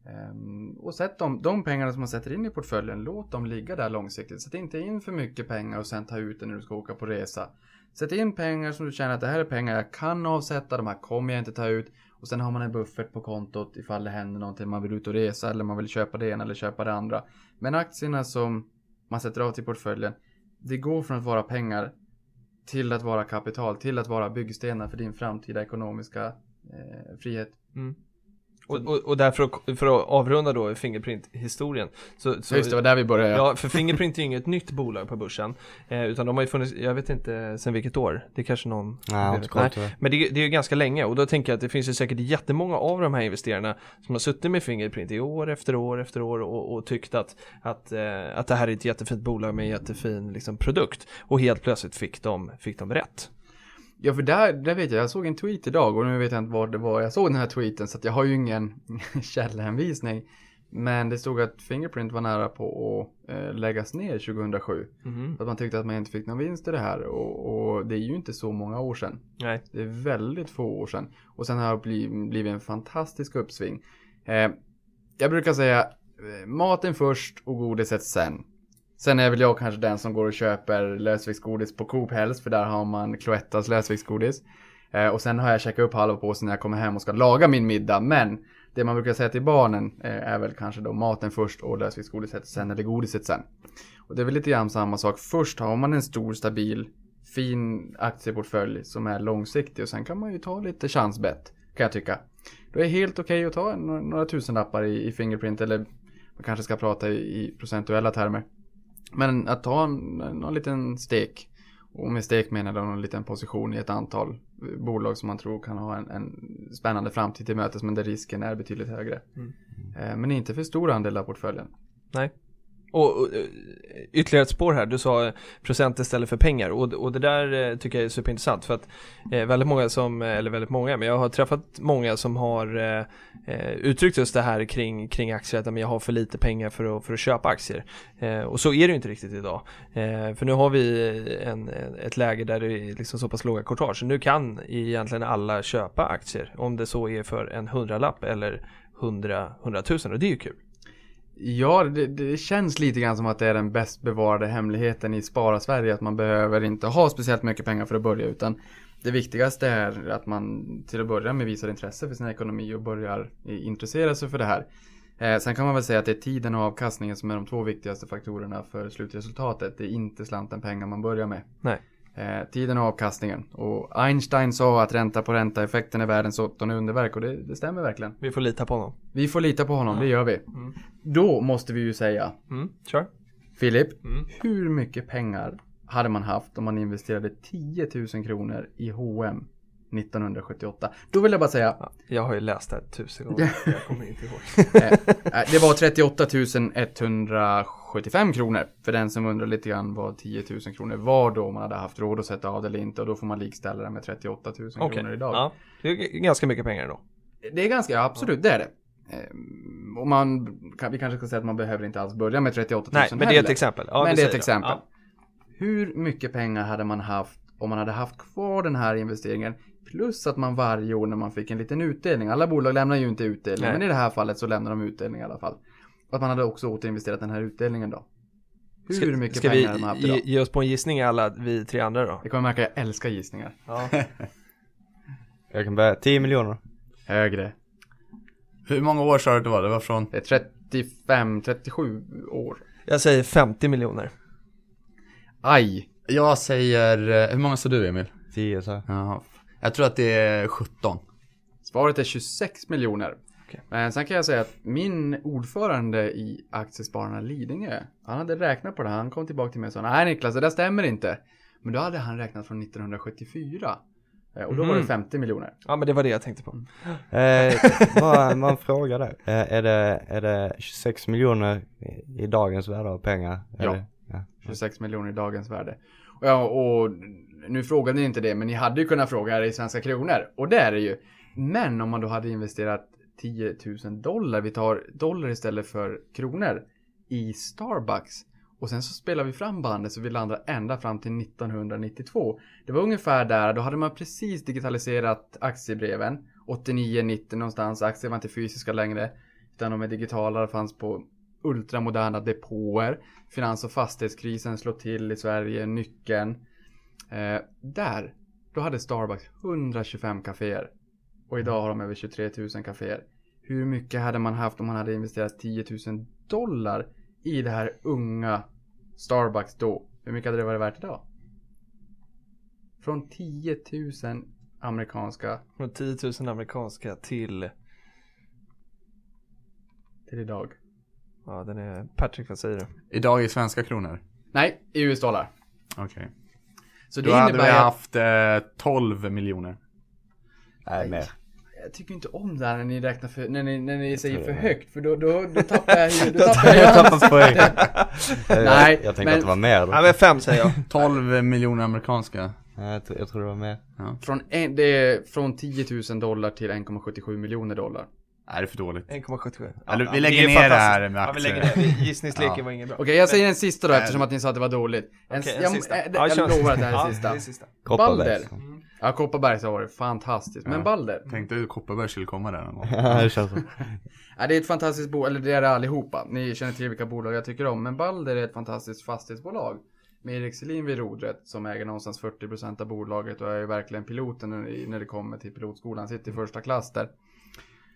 D: Ehm, och sätt de, de pengarna som man sätter in i portföljen, låt dem ligga där långsiktigt. Sätt inte in för mycket pengar och sen ta ut det när du ska åka på resa. Sätt in pengar som du känner att det här är pengar jag kan avsätta, de här kommer jag inte ta ut. Och sen har man en buffert på kontot ifall det händer någonting, man vill ut och resa eller man vill köpa det ena eller köpa det andra. Men aktierna som man sätter av till portföljen, det går från att vara pengar till att vara kapital, till att vara byggstenar för din framtida ekonomiska eh, frihet. Mm.
C: Och, och, och därför att, för att avrunda då Fingerprint-historien så, så
D: Just det, var där vi började.
C: Ja, för Fingerprint är ju inget nytt bolag på börsen eh, Utan de har ju funnits, jag vet inte sen vilket år Det är kanske någon
B: Nej, på det.
C: Men det, det är ju ganska länge och då tänker jag att det finns ju säkert jättemånga av de här investerarna Som har suttit med Fingerprint i år efter år efter år och, och tyckt att, att, eh, att det här är ett jättefint bolag med en jättefin liksom, produkt Och helt plötsligt fick de, fick de rätt
D: Ja, för där, där vet jag, jag såg en tweet idag och nu vet jag inte var det var jag såg den här tweeten så att jag har ju ingen *laughs* källhänvisning. Men det stod att Fingerprint var nära på att eh, läggas ner 2007.
C: Mhm.
D: Att man tyckte att man inte fick någon vinst i det här och, och det är ju inte så många år sedan.
C: Nej,
D: Det är väldigt få år sedan. Och sen har det blivit, blivit en fantastisk uppsving. Eh, jag brukar säga eh, maten först och godiset sen. Sen är väl jag kanske den som går och köper lösviktsgodis på Coop helst, för där har man Cloettas lösviktsgodis. Eh, och sen har jag käkat upp halva påsen när jag kommer hem och ska laga min middag. Men det man brukar säga till barnen eh, är väl kanske då maten först och lösviktsgodiset sen eller godiset sen. Och det är väl lite grann samma sak. Först har man en stor stabil fin aktieportfölj som är långsiktig och sen kan man ju ta lite chansbett kan jag tycka. Då är det helt okej att ta några, några tusenlappar i, i Fingerprint eller man kanske ska prata i, i procentuella termer. Men att ta en, någon liten stek och med stek menar jag någon liten position i ett antal bolag som man tror kan ha en, en spännande framtid till mötes men där risken är betydligt högre.
C: Mm.
D: Eh, Men inte för stor andel av portföljen.
C: nej och, och eh, ytterligare ett spår här, du sa procent istället för pengar. Och, och det där eh, tycker jag är superintressant. För att eh, väldigt många som, eh, eller väldigt många, men jag har träffat många som har eh, uttryckt just det här kring, kring aktier, att men jag har för lite pengar för att, för att köpa aktier. Eh, och så är det ju inte riktigt idag. Eh, för nu har vi en, ett läge där det är liksom så pass låga courtage, så nu kan egentligen alla köpa aktier, om det så är för en hundralapp eller hundra, hundratusen. Och det är ju kul.
D: Ja, det, det känns lite grann som att det är den bäst bevarade hemligheten i Spara Sverige. Att man behöver inte ha speciellt mycket pengar för att börja. Utan det viktigaste är att man till att börja med visar intresse för sin ekonomi och börjar eh, intressera sig för det här. Eh, sen kan man väl säga att det är tiden och avkastningen som är de två viktigaste faktorerna för slutresultatet. Det är inte slanten pengar man börjar med.
C: Nej.
D: Eh, tiden och avkastningen. Och Einstein sa att ränta på ränta effekten är världens åttonde underverk och det, det stämmer verkligen.
C: Vi får lita på honom.
D: Vi får lita på honom, det gör vi.
C: Mm.
D: Då måste vi ju säga
C: Mm, kör.
D: Filip,
C: Mm.
D: hur mycket pengar hade man haft om man investerade 10 000 kronor i H&M 1978? Då vill jag bara säga,
C: Ja, jag har ju läst det här tusen gånger, jag kommer inte ihåg. *laughs*
D: eh, eh, det var 38 175 kronor. För den som undrar lite grann vad 10 000 kronor var då, om man hade haft råd att sätta av det eller inte. Och då får man likställa det med 38 000
C: Okej,
D: kronor idag.
C: ja. Det är ganska mycket pengar då.
D: Det är ganska, ja, absolut, det är det. Eh, Och man, vi kanske ska säga att man behöver inte alls börja med 38 000
C: Nej, men det är
D: heller.
C: ett exempel. Ja,
D: men det är ett exempel.
C: Ja.
D: Hur mycket pengar hade man haft om man hade haft kvar den här investeringen plus att man varje år när man fick en liten utdelning. Alla bolag lämnar ju inte utdelning,
C: Nej.
D: men i det här fallet så lämnar de utdelning i alla fall. Att man hade också återinvesterat den här utdelningen då. Hur
C: Ska,
D: mycket
C: ska
D: pengar
C: vi
D: man haft
C: ge,
D: idag?
C: ge oss på en gissning alla vi tre andra då?
D: Det kommer märka att jag älskar gissningar.
C: Ja. *laughs*
B: Jag kan börja, 10 miljoner.
D: Högre.
A: Hur många år sa du att det var? Det var från...
D: Det är 35, 37 år.
C: Jag säger 50 miljoner.
D: Aj!
A: Jag säger... eh, Hur många sa du Emil?
B: 10 så.
A: Ja, jag tror att det är 17.
D: Svaret är 26 miljoner.
C: Okej.
D: Men sen kan jag säga att min ordförande i Aktiespararna Lidingö, han hade räknat på det. Han kom tillbaka till mig och sa, nej Niklas, det där stämmer inte. Men då hade han räknat från 1974. Eh, Och då var det
C: Mhm.
D: 50 miljoner.
C: Ja men det var det jag tänkte på.
B: Eh, bara en fråga där. Eh, är, det, är det 26 miljoner i, dagens värde av pengar?
D: Ja.
B: Ja.
D: 26 miljoner i dagens värde. Och, ja, och nu frågade ni inte det, men ni hade ju kunnat fråga är det i svenska kronor. Och det är det ju. Men om man då hade investerat 10 000 dollar, vi tar dollar istället för kronor, i Starbucks. Och sen så spelar vi fram bandet så vi landar ända fram till 1992. Det var ungefär där, då hade man precis digitaliserat aktiebreven. 89-90 någonstans, aktier var inte fysiska längre. Utan de är digitala det fanns på ultramoderna depåer. Finans och fastighetskrisen slår till i Sverige, nyckeln. Eh, där, då hade Starbucks 125 kaféer. Och idag har de över 23 000 kaféer. Hur mycket hade man haft om man hade investerat 10 000 dollar i det här unga Starbucks då? Hur mycket hade det varit värt idag? Från 10 000 amerikanska
C: Från 10 000 amerikanska till,
D: till idag.
C: ja den är, Patrick vad säger du?
A: Idag i svenska kronor.
D: Nej, i US-dollar.
A: Okej.
D: Så det
A: Då hade vi haft eh, 12 miljoner.
B: Nej, mer.
D: Jag tycker inte om det här när ni räknar för, när ni, när ni säger för
B: det.
D: högt för då, då, då tappar jag ju, *laughs* då tappar jag
B: Jag tappar poäng.
D: Nej, *laughs*
B: jag, jag tänkte
D: men-
B: att det var mer då.
C: Ja men fem säger jag *laughs*
A: 12 miljoner amerikanska.
B: Nej, jag, tror- jag tror det var mer.
D: Från, en, det är från 10 000 dollar till 1,77 miljoner dollar.
A: Nej, det är för dåligt.
C: 1,77
A: Eller, vi
C: men
A: lägger
C: är
A: ner det här med
C: Ja vi lägger
A: aktier.
C: ner, Vi- gissningsleken
A: Ja.
C: var inget bra
D: Okej, jag säger en sista då
A: Nej.
D: eftersom att ni sa att det var dåligt. En,
C: Okej, en
D: jag,
C: sista.
D: äh,
C: Ja,
D: jag
C: kör.
D: lovar att det här är
C: Ja,
D: sista.
C: det är sista
B: Kopparberg.
D: Ja, Kopparberg så var det fantastiskt. Men
A: Ja.
D: Balder,
A: Tänkte du Kopparberg skulle komma där någon gång. *laughs*
B: Ja, det känns så. *laughs*
D: ja, det är ett fantastiskt bolag, eller det är det allihopa. Ni känner till vilka bolag jag tycker om. Men Balder är ett fantastiskt fastighetsbolag. Med Erik Selin vid rodret som äger någonstans 40% av bolaget och är ju verkligen piloten när- när det kommer till pilotskolan. Sitter i första klass där.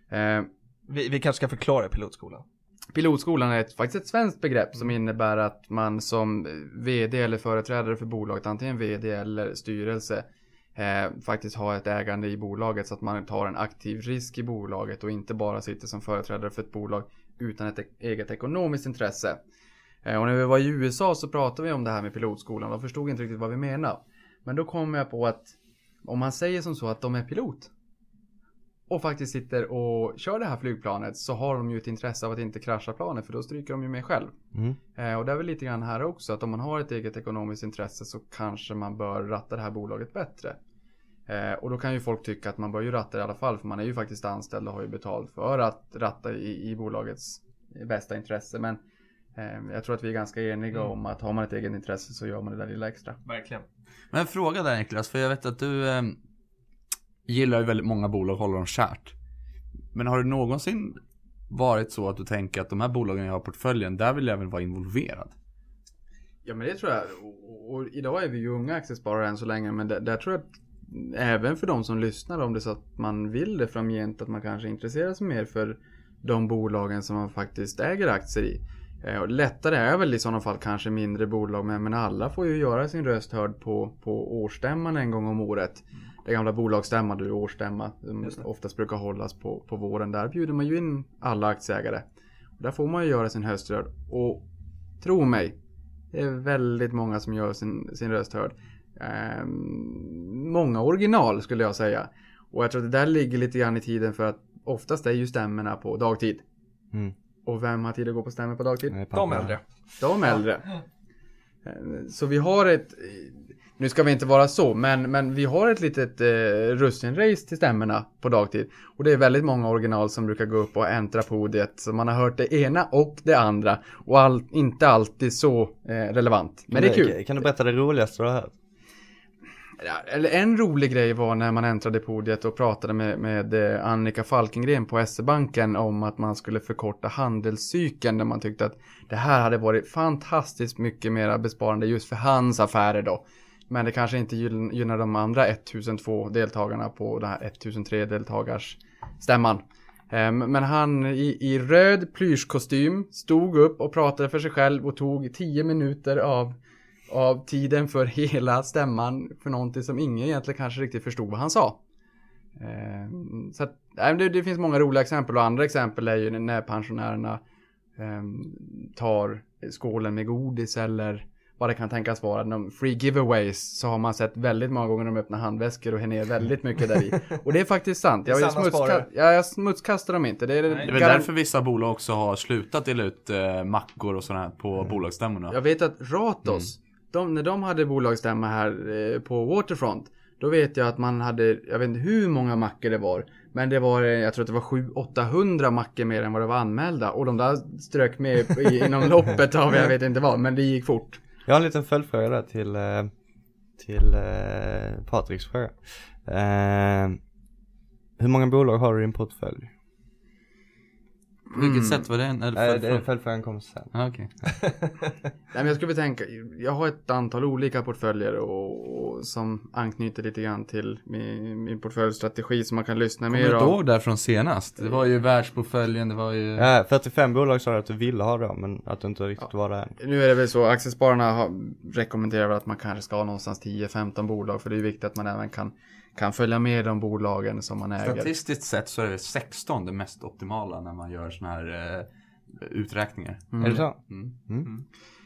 D: Eh,
C: vi, vi kanske ska förklara pilotskolan
D: Pilotskolan är ett, faktiskt ett svenskt begrepp som innebär att man som VD eller företrädare för bolaget, antingen VD eller styrelse, eh, faktiskt har ett ägande i bolaget så att man tar en aktiv risk i bolaget och inte bara sitter som företrädare för ett bolag utan ett e-, eget ekonomiskt intresse. Eh, och när vi var i USA så pratade vi om det här med pilotskolan och förstod inte riktigt vad vi menade. Men då kom jag på att om man säger som så att de är pilot och faktiskt sitter och kör det här flygplanet så har de ju ett intresse av att inte krascha planet för då stryker de ju med själv.
B: Mm.
D: Eh, och det är väl lite grann här också att om man har ett eget ekonomiskt intresse så kanske man bör ratta det här bolaget bättre. Eh, och då kan ju folk tycka att man bör ju ratta det i alla fall för man är ju faktiskt anställd och har ju betalt för att ratta i, i bolagets bästa intresse. Men eh, jag tror att vi är ganska eniga
C: Mm.
D: om att har man ett eget intresse så gör man det där lilla extra.
C: Verkligen
A: Men en fråga där Niklas, för jag vet att du eh, gillar ju väldigt många bolag och håller dem kärt. Men har det någonsin varit så att du tänker att de här bolagen jag har i portföljen, där vill jag väl vara involverad?
D: Ja men det tror jag. Och, och idag är vi ju unga aktiesparare än så länge. Men där, där tror jag att även för de som lyssnar om det är så att man vill det framgent. Att man kanske intresserar sig mer för de bolagen som man faktiskt äger aktier i. Eh, och lättare är väl i sådana fall kanske mindre bolag. Men, men alla får ju göra sin röst hörd på, på årsstämman en gång om året. Det gamla bolagsstämman, du årsstämma. Som oftast brukar hållas på, på våren. Där bjuder man ju in alla aktieägare. Och där får man ju göra sin röst hörd. Och tro mig, det är väldigt många som gör sin, sin röst hörd. Ehm, många original skulle jag säga. Och jag tror att det där ligger lite grann i tiden för att oftast är ju stämmorna på dagtid.
B: Mm.
D: Och vem har tid att gå på stämmor på dagtid?
B: Nej,
C: De äldre
D: De äldre. Eh, Så vi har ett, nu ska vi inte vara så, men, men vi har ett litet eh, russinrace till stämmorna på dagtid. Och det är väldigt många original som brukar gå upp och äntra podiet. Så man har hört det ena och det andra. Och all, inte alltid så eh, relevant. Men det är kul.
B: Kan du berätta det roligaste du har hört?
D: Eller en rolig grej var när man äntrade podiet och pratade med, med eh, Annika Falkengren på SE-banken om att man skulle förkorta handelscykeln där man tyckte att det här hade varit fantastiskt mycket mer besparande just för hans affärer då. Men det kanske inte gynnar de andra 1002 deltagarna på den här 1003 deltagars stämman. Ehm, men han i, i röd plyschkostym stod upp och pratade för sig själv och tog 10 minuter av av tiden för hela stämman för någonting som ingen egentligen kanske riktigt förstod vad han sa. Eh, så att, det, det finns många roliga exempel och andra exempel är ju när pensionärerna eh, tar skålen med godis eller vad det kan tänkas vara. De free giveaways så har man sett väldigt många gånger när de öppnar handväskor och har ner väldigt mycket där i. *laughs* Och det är faktiskt sant. Jag, jag, smutskast, ja, jag smutskastar dem inte. Det är,
C: Nej.
A: Det är väl därför vissa bolag också har slutat dela ut eh, mackor och sådana här på bolagsstämmorna.
D: Jag vet att Ratos, de, när de hade bolagsstämma här eh, på Waterfront, då vet jag att man hade, jag vet inte hur många mackor det var, men det var, eh, jag tror att det var 700-800 mackor mer än vad det var anmälda. Och de där strök med *laughs* inom loppet av jag vet inte vad, men det gick fort.
B: Jag har en liten följdfråga där till, eh, till eh, Patriks fråga. Eh, hur många bolag har du i din portfölj?
A: På vilket sätt var det? En, eller,
B: Nej,
A: för,
B: det-
A: för,
B: följdfrågan kommer sen.
A: ah, okej. *laughs*
D: Nej, men jag skulle tänka, jag har ett antal olika portföljer och, och som anknyter lite grann till min, min portföljstrategi som man kan lyssna
A: Kommer
D: mer
A: du inte
D: av.
A: ihåg där från senast? Det var ju världsportföljen, det var ju...
B: Ja, 45 bolag sa du att du ville ha då, men att du inte riktigt var där.
D: Nu är det väl så, Aktiespararna har, rekommenderar väl att man kanske ska ha någonstans 10-15 bolag för det är viktigt att man även kan, kan följa med de bolagen som man äger.
A: Statistiskt sett så är det 16 det mest optimala när man gör såna här eh, uträkningar.
B: Är det så?
A: Mm.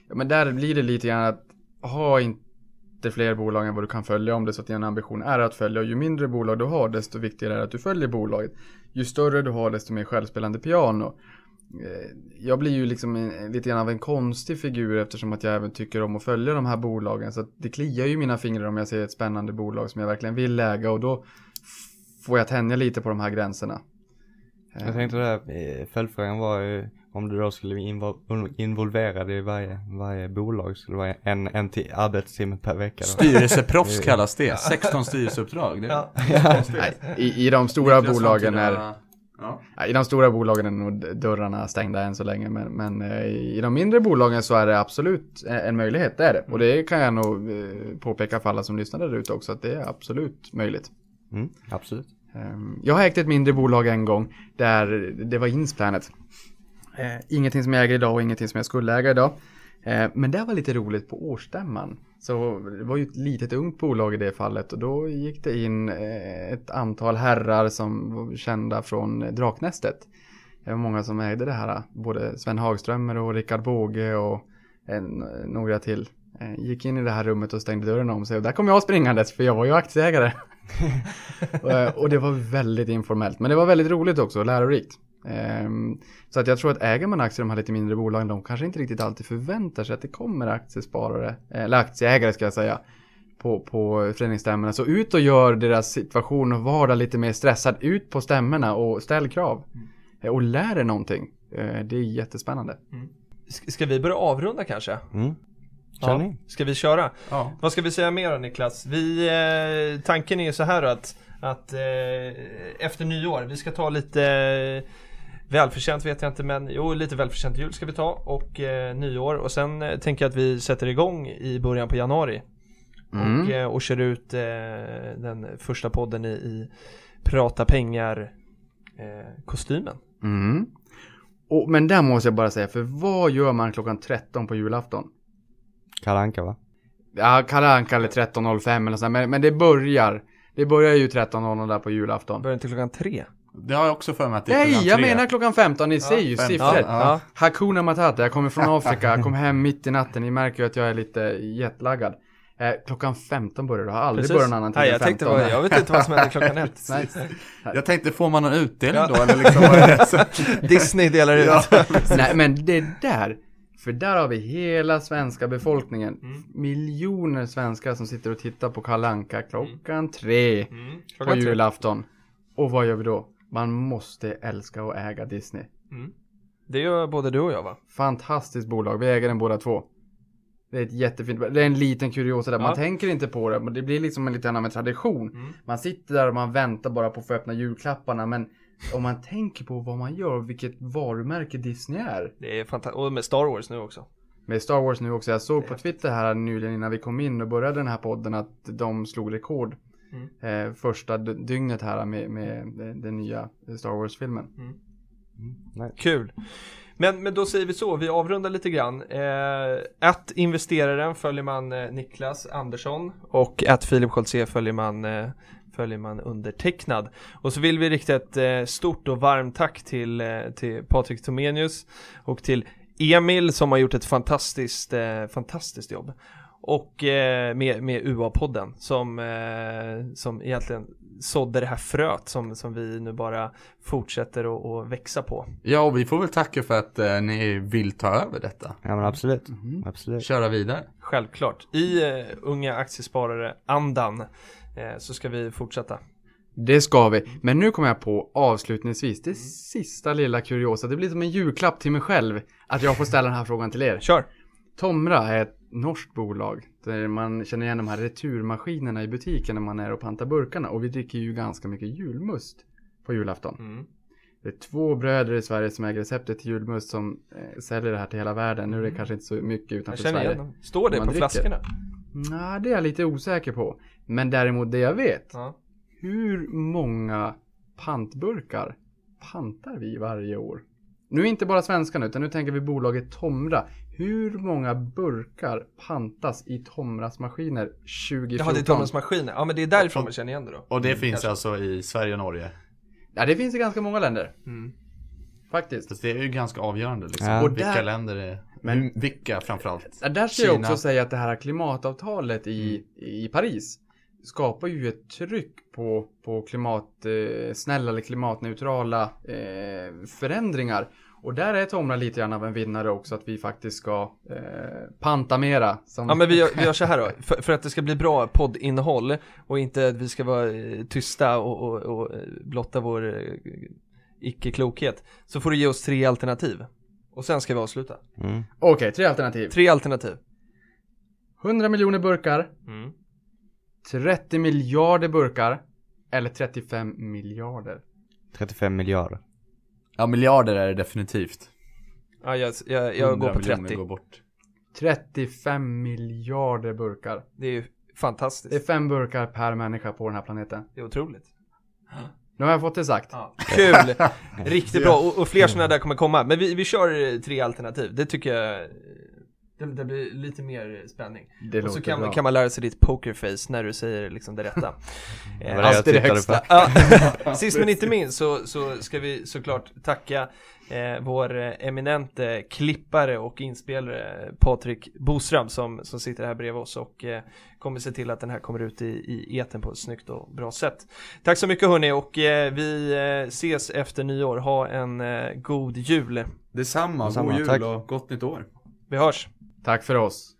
D: Ja, men där blir det lite grann att ha inte fler bolag än vad du kan följa om det så att din ambition är att följa. Och ju mindre bolag du har desto viktigare är det att du följer bolaget. Ju större du har desto mer självspelande piano. Eh, Jag blir ju liksom en, lite grann av en konstig figur eftersom att jag även tycker om att följa de här bolagen. Så att det kliar ju mina fingrar om jag ser ett spännande bolag som jag verkligen vill äga och då får jag tänja lite på de här gränserna.
B: Jag tänkte det eh, följdfrågan var ju om du då skulle invol- involverad i varje, varje bolag, skulle det vara en, en ti- arbetstimme per vecka då?
A: Styrelseproffs *laughs* kallas det. 16 styrelseuppdrag. Det
C: Ja.
D: Nej, i, I de stora
A: Niklas
D: bolagen är
A: Ja.
D: I de stora bolagen är nog dörrarna stängda än så länge, men, men eh, i de mindre bolagen så är det absolut eh, en möjlighet, det är det. Och det kan jag nog eh, påpeka för alla som lyssnar där ute också, att det är absolut möjligt.
B: Mm, absolut.
D: Ehm, Jag har ägt ett mindre bolag en gång där det var Insplanet. Ingenting som jag äger idag och ingenting som jag skulle äga idag. Men det var lite roligt på årsstämman. Så det var ju ett litet ungt bolag i det fallet och då gick det in eh, ett antal herrar som var kända från Draknästet. Det var många som ägde det här, både Sven Hagströmer och Rickard Båge och en, några till. Eh, Gick in i det här rummet och stängde dörren om sig och där kom jag springandes för jag var ju aktieägare. *laughs* Eh, och det var väldigt informellt. Men det var väldigt roligt också och lärorikt. Ehm, Så att jag tror att äger man aktier i de här lite mindre bolagen, de kanske inte riktigt alltid förväntar sig att det kommer aktiesparare, eller aktieägare ska jag säga, på, på föreningsstämmorna. Så ut och gör deras situation och vardag lite mer stressad. Ut på stämmorna och ställ krav. Eh, Och lär er någonting. Eh, Det är jättespännande.
C: Sk- Ska vi börja avrunda kanske?
B: Mm. Kör ni?
C: Ska vi köra?
A: Ja.
C: Vad ska vi säga mer då Niklas? Vi, eh, tanken är ju så här att, att eh, efter nyår, vi ska ta lite eh, välförtjänt vet jag inte men jo lite välförtjänt jul ska vi ta och eh, nyår och sen eh, tänker jag att vi sätter igång i början på januari
D: Mm.
C: och, eh, och kör ut eh, den första podden i, i Prata pengar eh, kostymen.
D: Mm. Och, men där måste jag bara säga, för vad gör man klockan 13 på julafton?
B: Kalle Anka va?
D: Ja, Kalle Anka eller 13.05 eller sånt men, men det börjar. Det börjar ju 13.00 där på julafton.
C: Börjar inte klockan tre?
A: Det har jag också för mig att det är
D: Nej, jag
A: tre.
D: menar klockan 15. Ni ser ju
A: 15,
D: siffror.
A: ja.
D: Hakuna Matata, jag kommer från Afrika, jag kom hem mitt i natten. Ni märker ju att jag är lite jetlaggad. Eh, klockan 15 börjar det, har aldrig börjat någon annan tid
C: Nej,
D: än
C: jag
D: 15.
C: tänkte, jag vet inte vad som händer klockan ett. *laughs*
D: Nej.
A: Jag tänkte, får man någon utdelning
C: Ja.
A: då? Eller liksom, vad är det? Så- *laughs*
C: Disney delar ut. *laughs*
D: Nej, men det där. För där har vi hela svenska befolkningen.
C: Mm.
D: Miljoner svenskar som sitter och tittar på Kalle Anka klockan tre
C: Mm.
D: på
C: Klockan tre.
D: julafton. Och vad gör vi då? Man måste älska och äga Disney.
C: Det gör både du och jag va?
D: Fantastiskt bolag, vi äger den båda två. Det är ett jättefint, det är en liten kuriosa där, man
C: Ja.
D: tänker inte på det, men det blir liksom en liten av en tradition.
C: Mm.
D: Man sitter där och man väntar bara på att få öppna julklapparna, men om man tänker på vad man gör, vilket varumärke Disney är.
C: Det är fantastiskt. Och med Star Wars nu också.
D: Med Star Wars nu också, jag såg på Twitter här nyligen innan vi kom in och började den här podden att de slog rekord.
C: Mm.
D: Eh, första dygnet här med, med den, den nya Star Wars-filmen.
B: Nej.
C: Kul. Men, men då säger vi så, vi avrundar lite grann. Eh, att investeraren följer man eh, Niklas Andersson och att Filip Scholtze följer man eh, följer man undertecknad. Och så vill vi rikta ett eh, stort och varmt tack till, eh, till Patrik Tomenius och till Emil som har gjort ett fantastiskt, eh, fantastiskt jobb. Och eh, med, med UA-podden som, eh, som egentligen sådde det här fröet som, som vi nu bara fortsätter att- att växa på.
A: Ja, och vi får väl tacka för att eh, ni vill ta över detta.
B: Ja men absolut.
D: Mhm.
B: Absolut.
A: Köra vidare.
C: Självklart. I uh, unga aktiesparare-andan eh, så ska vi fortsätta.
D: Det ska vi. Men nu kommer jag på avslutningsvis, det sista lilla kuriosa. Det blir som en julklapp till mig själv att jag får ställa den här frågan till er.
C: Kör!
D: Tomra är ett norskt bolag där man känner igen de här returmaskinerna i butiken när man är och pantar burkarna. Och vi dricker ju ganska mycket julmust på julafton.
C: Mm.
D: Det är två bröder i Sverige som äger receptet till julmust som eh, säljer det här till hela världen. Nu är det kanske inte så mycket
C: Jag
D: utanför
C: känner
D: Sverige.
C: igen. Står det på
D: dricker.
C: flaskorna?
D: Nej, det är jag lite osäker på. Men däremot det jag vet.
C: Ja.
D: Hur många pantburkar pantar vi varje år? Nu är inte bara svenskarna utan nu tänker vi bolaget Tomra. Hur många burkar pantas i Tomras maskiner 2014?
C: Jaha, det är Thomas maskiner. Ja, men det är därifrån man känner igen det då.
A: Och det finns
C: kanske.
A: alltså i Sverige och Norge.
D: Ja, det finns i ganska många länder.
C: Mm.
D: Faktiskt.
A: Så det är ju ganska avgörande liksom.
B: Ja.
A: Och vilka
D: Där-
A: länder det är.
D: Men-
A: vilka framförallt.
D: Där ska jag
A: Kina.
D: också säga att det här klimatavtalet i,
C: Mm.
D: i Paris skapar ju ett tryck på, på klimat, eh, eller klimatneutrala eh, förändringar. Och där är Tomra lite grann av en vinnare också, att vi faktiskt ska eh, panta mera. Som...
C: Ja men vi gör, vi gör så här då, *laughs* för, för att det ska bli bra poddinnehåll och inte att vi ska vara eh, tysta och, och, och eh, blotta vår eh, icke-klokhet så får du ge oss tre alternativ. Och sen ska vi avsluta.
B: Mm.
D: Okej, tre alternativ.
C: Tre alternativ.
D: 100 miljoner burkar,
C: Mm.
D: 30 miljarder burkar eller 35 miljarder.
B: 35 miljarder.
A: Ja, miljarder är det definitivt.
C: Ja, jag, jag, jag går
A: 100
C: på
A: miljoner
C: 30.
A: Går bort.
D: 35 miljarder burkar.
C: Det är ju
D: Det är
C: fantastiskt.
D: fem burkar per människa på den här planeten.
C: Det är otroligt.
D: Nu har jag fått det sagt.
C: Ja. Kul! *laughs* Riktigt bra, och, och fler sådana där kommer komma. Men vi, vi kör tre alternativ, det tycker jag det, det blir lite mer spänning.
D: Det
C: och så kan,
D: bra.
C: kan man lära sig ditt pokerface när du säger liksom det rätta. *laughs* Eh,
B: var det
D: det högsta. *laughs* *laughs*
C: sist men inte minst så, så ska vi såklart tacka eh, vår eh, eminente klippare och inspelare Patrik Boström som, som sitter här bredvid oss och eh, kommer se till att den här kommer ut i, i eten på ett snyggt och bra sätt. Tack så mycket hörni och eh, vi eh, ses efter nyår. Ha en eh, god jul.
A: Detsamma,
B: Detsamma,
A: god jul
B: tack.
A: och gott nytt år.
C: Vi hörs!
D: Tack för oss.